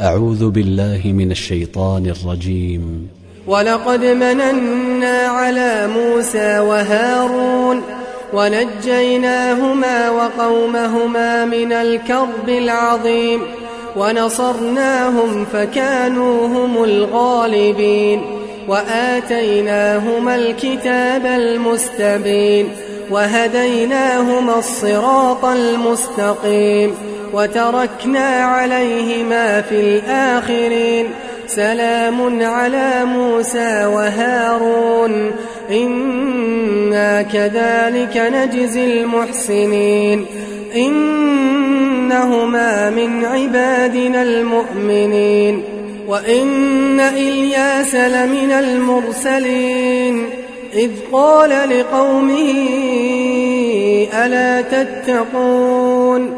أعوذ بالله من الشيطان الرجيم. ولقد مننا على موسى وهارون ونجيناهما وقومهما من الكرب العظيم ونصرناهم فكانوا هم الغالبين وآتيناهما الكتاب المستبين وهديناهما الصراط المستقيم وتركنا عليهما في الآخرين. سلام على موسى وهارون. إنا كذلك نجزي المحسنين. إنهما من عبادنا المؤمنين. وإن إلياس لمن المرسلين. إذ قال لقومه ألا تتقون؟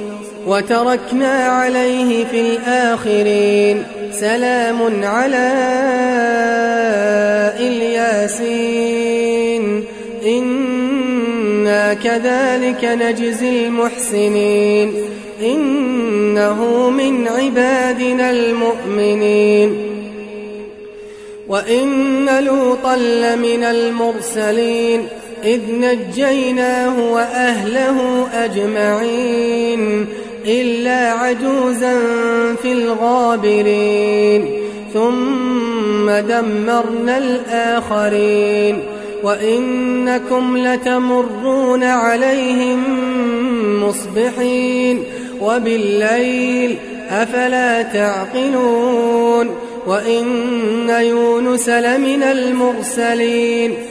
وتركنا عليه في الآخرين. سلام على إلياسين. إنا كذلك نجزي المحسنين. إنه من عبادنا المؤمنين. وإن لوطا لمن المرسلين. إذ نجيناه وأهله أجمعين. إلا عجوزا في الغابرين ثم دمرنا الآخرين وإنكم لتمرون عليهم مصبحين وبالليل أفلا تعقلون وإن يونس لمن المرسلين.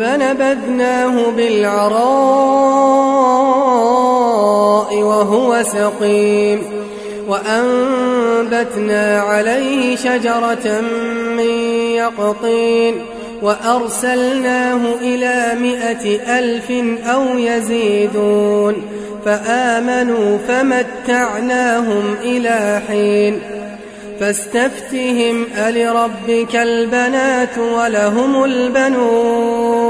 فنبذناه بالعراء وهو سقيم وأنبتنا عليه شجرة من يقطين وأرسلناه إلى مائة ألف أو يزيدون فآمنوا فمتعناهم إلى حين فاستفتهم ألربك البنات ولهم البنون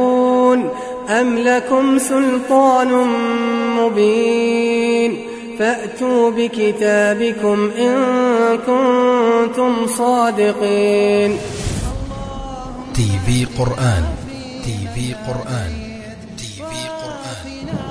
تتقون أم لكم سلطان مبين فأتوا بكتابكم إن كنتم صادقين. TV قرآن TV قرآن TV قرآن.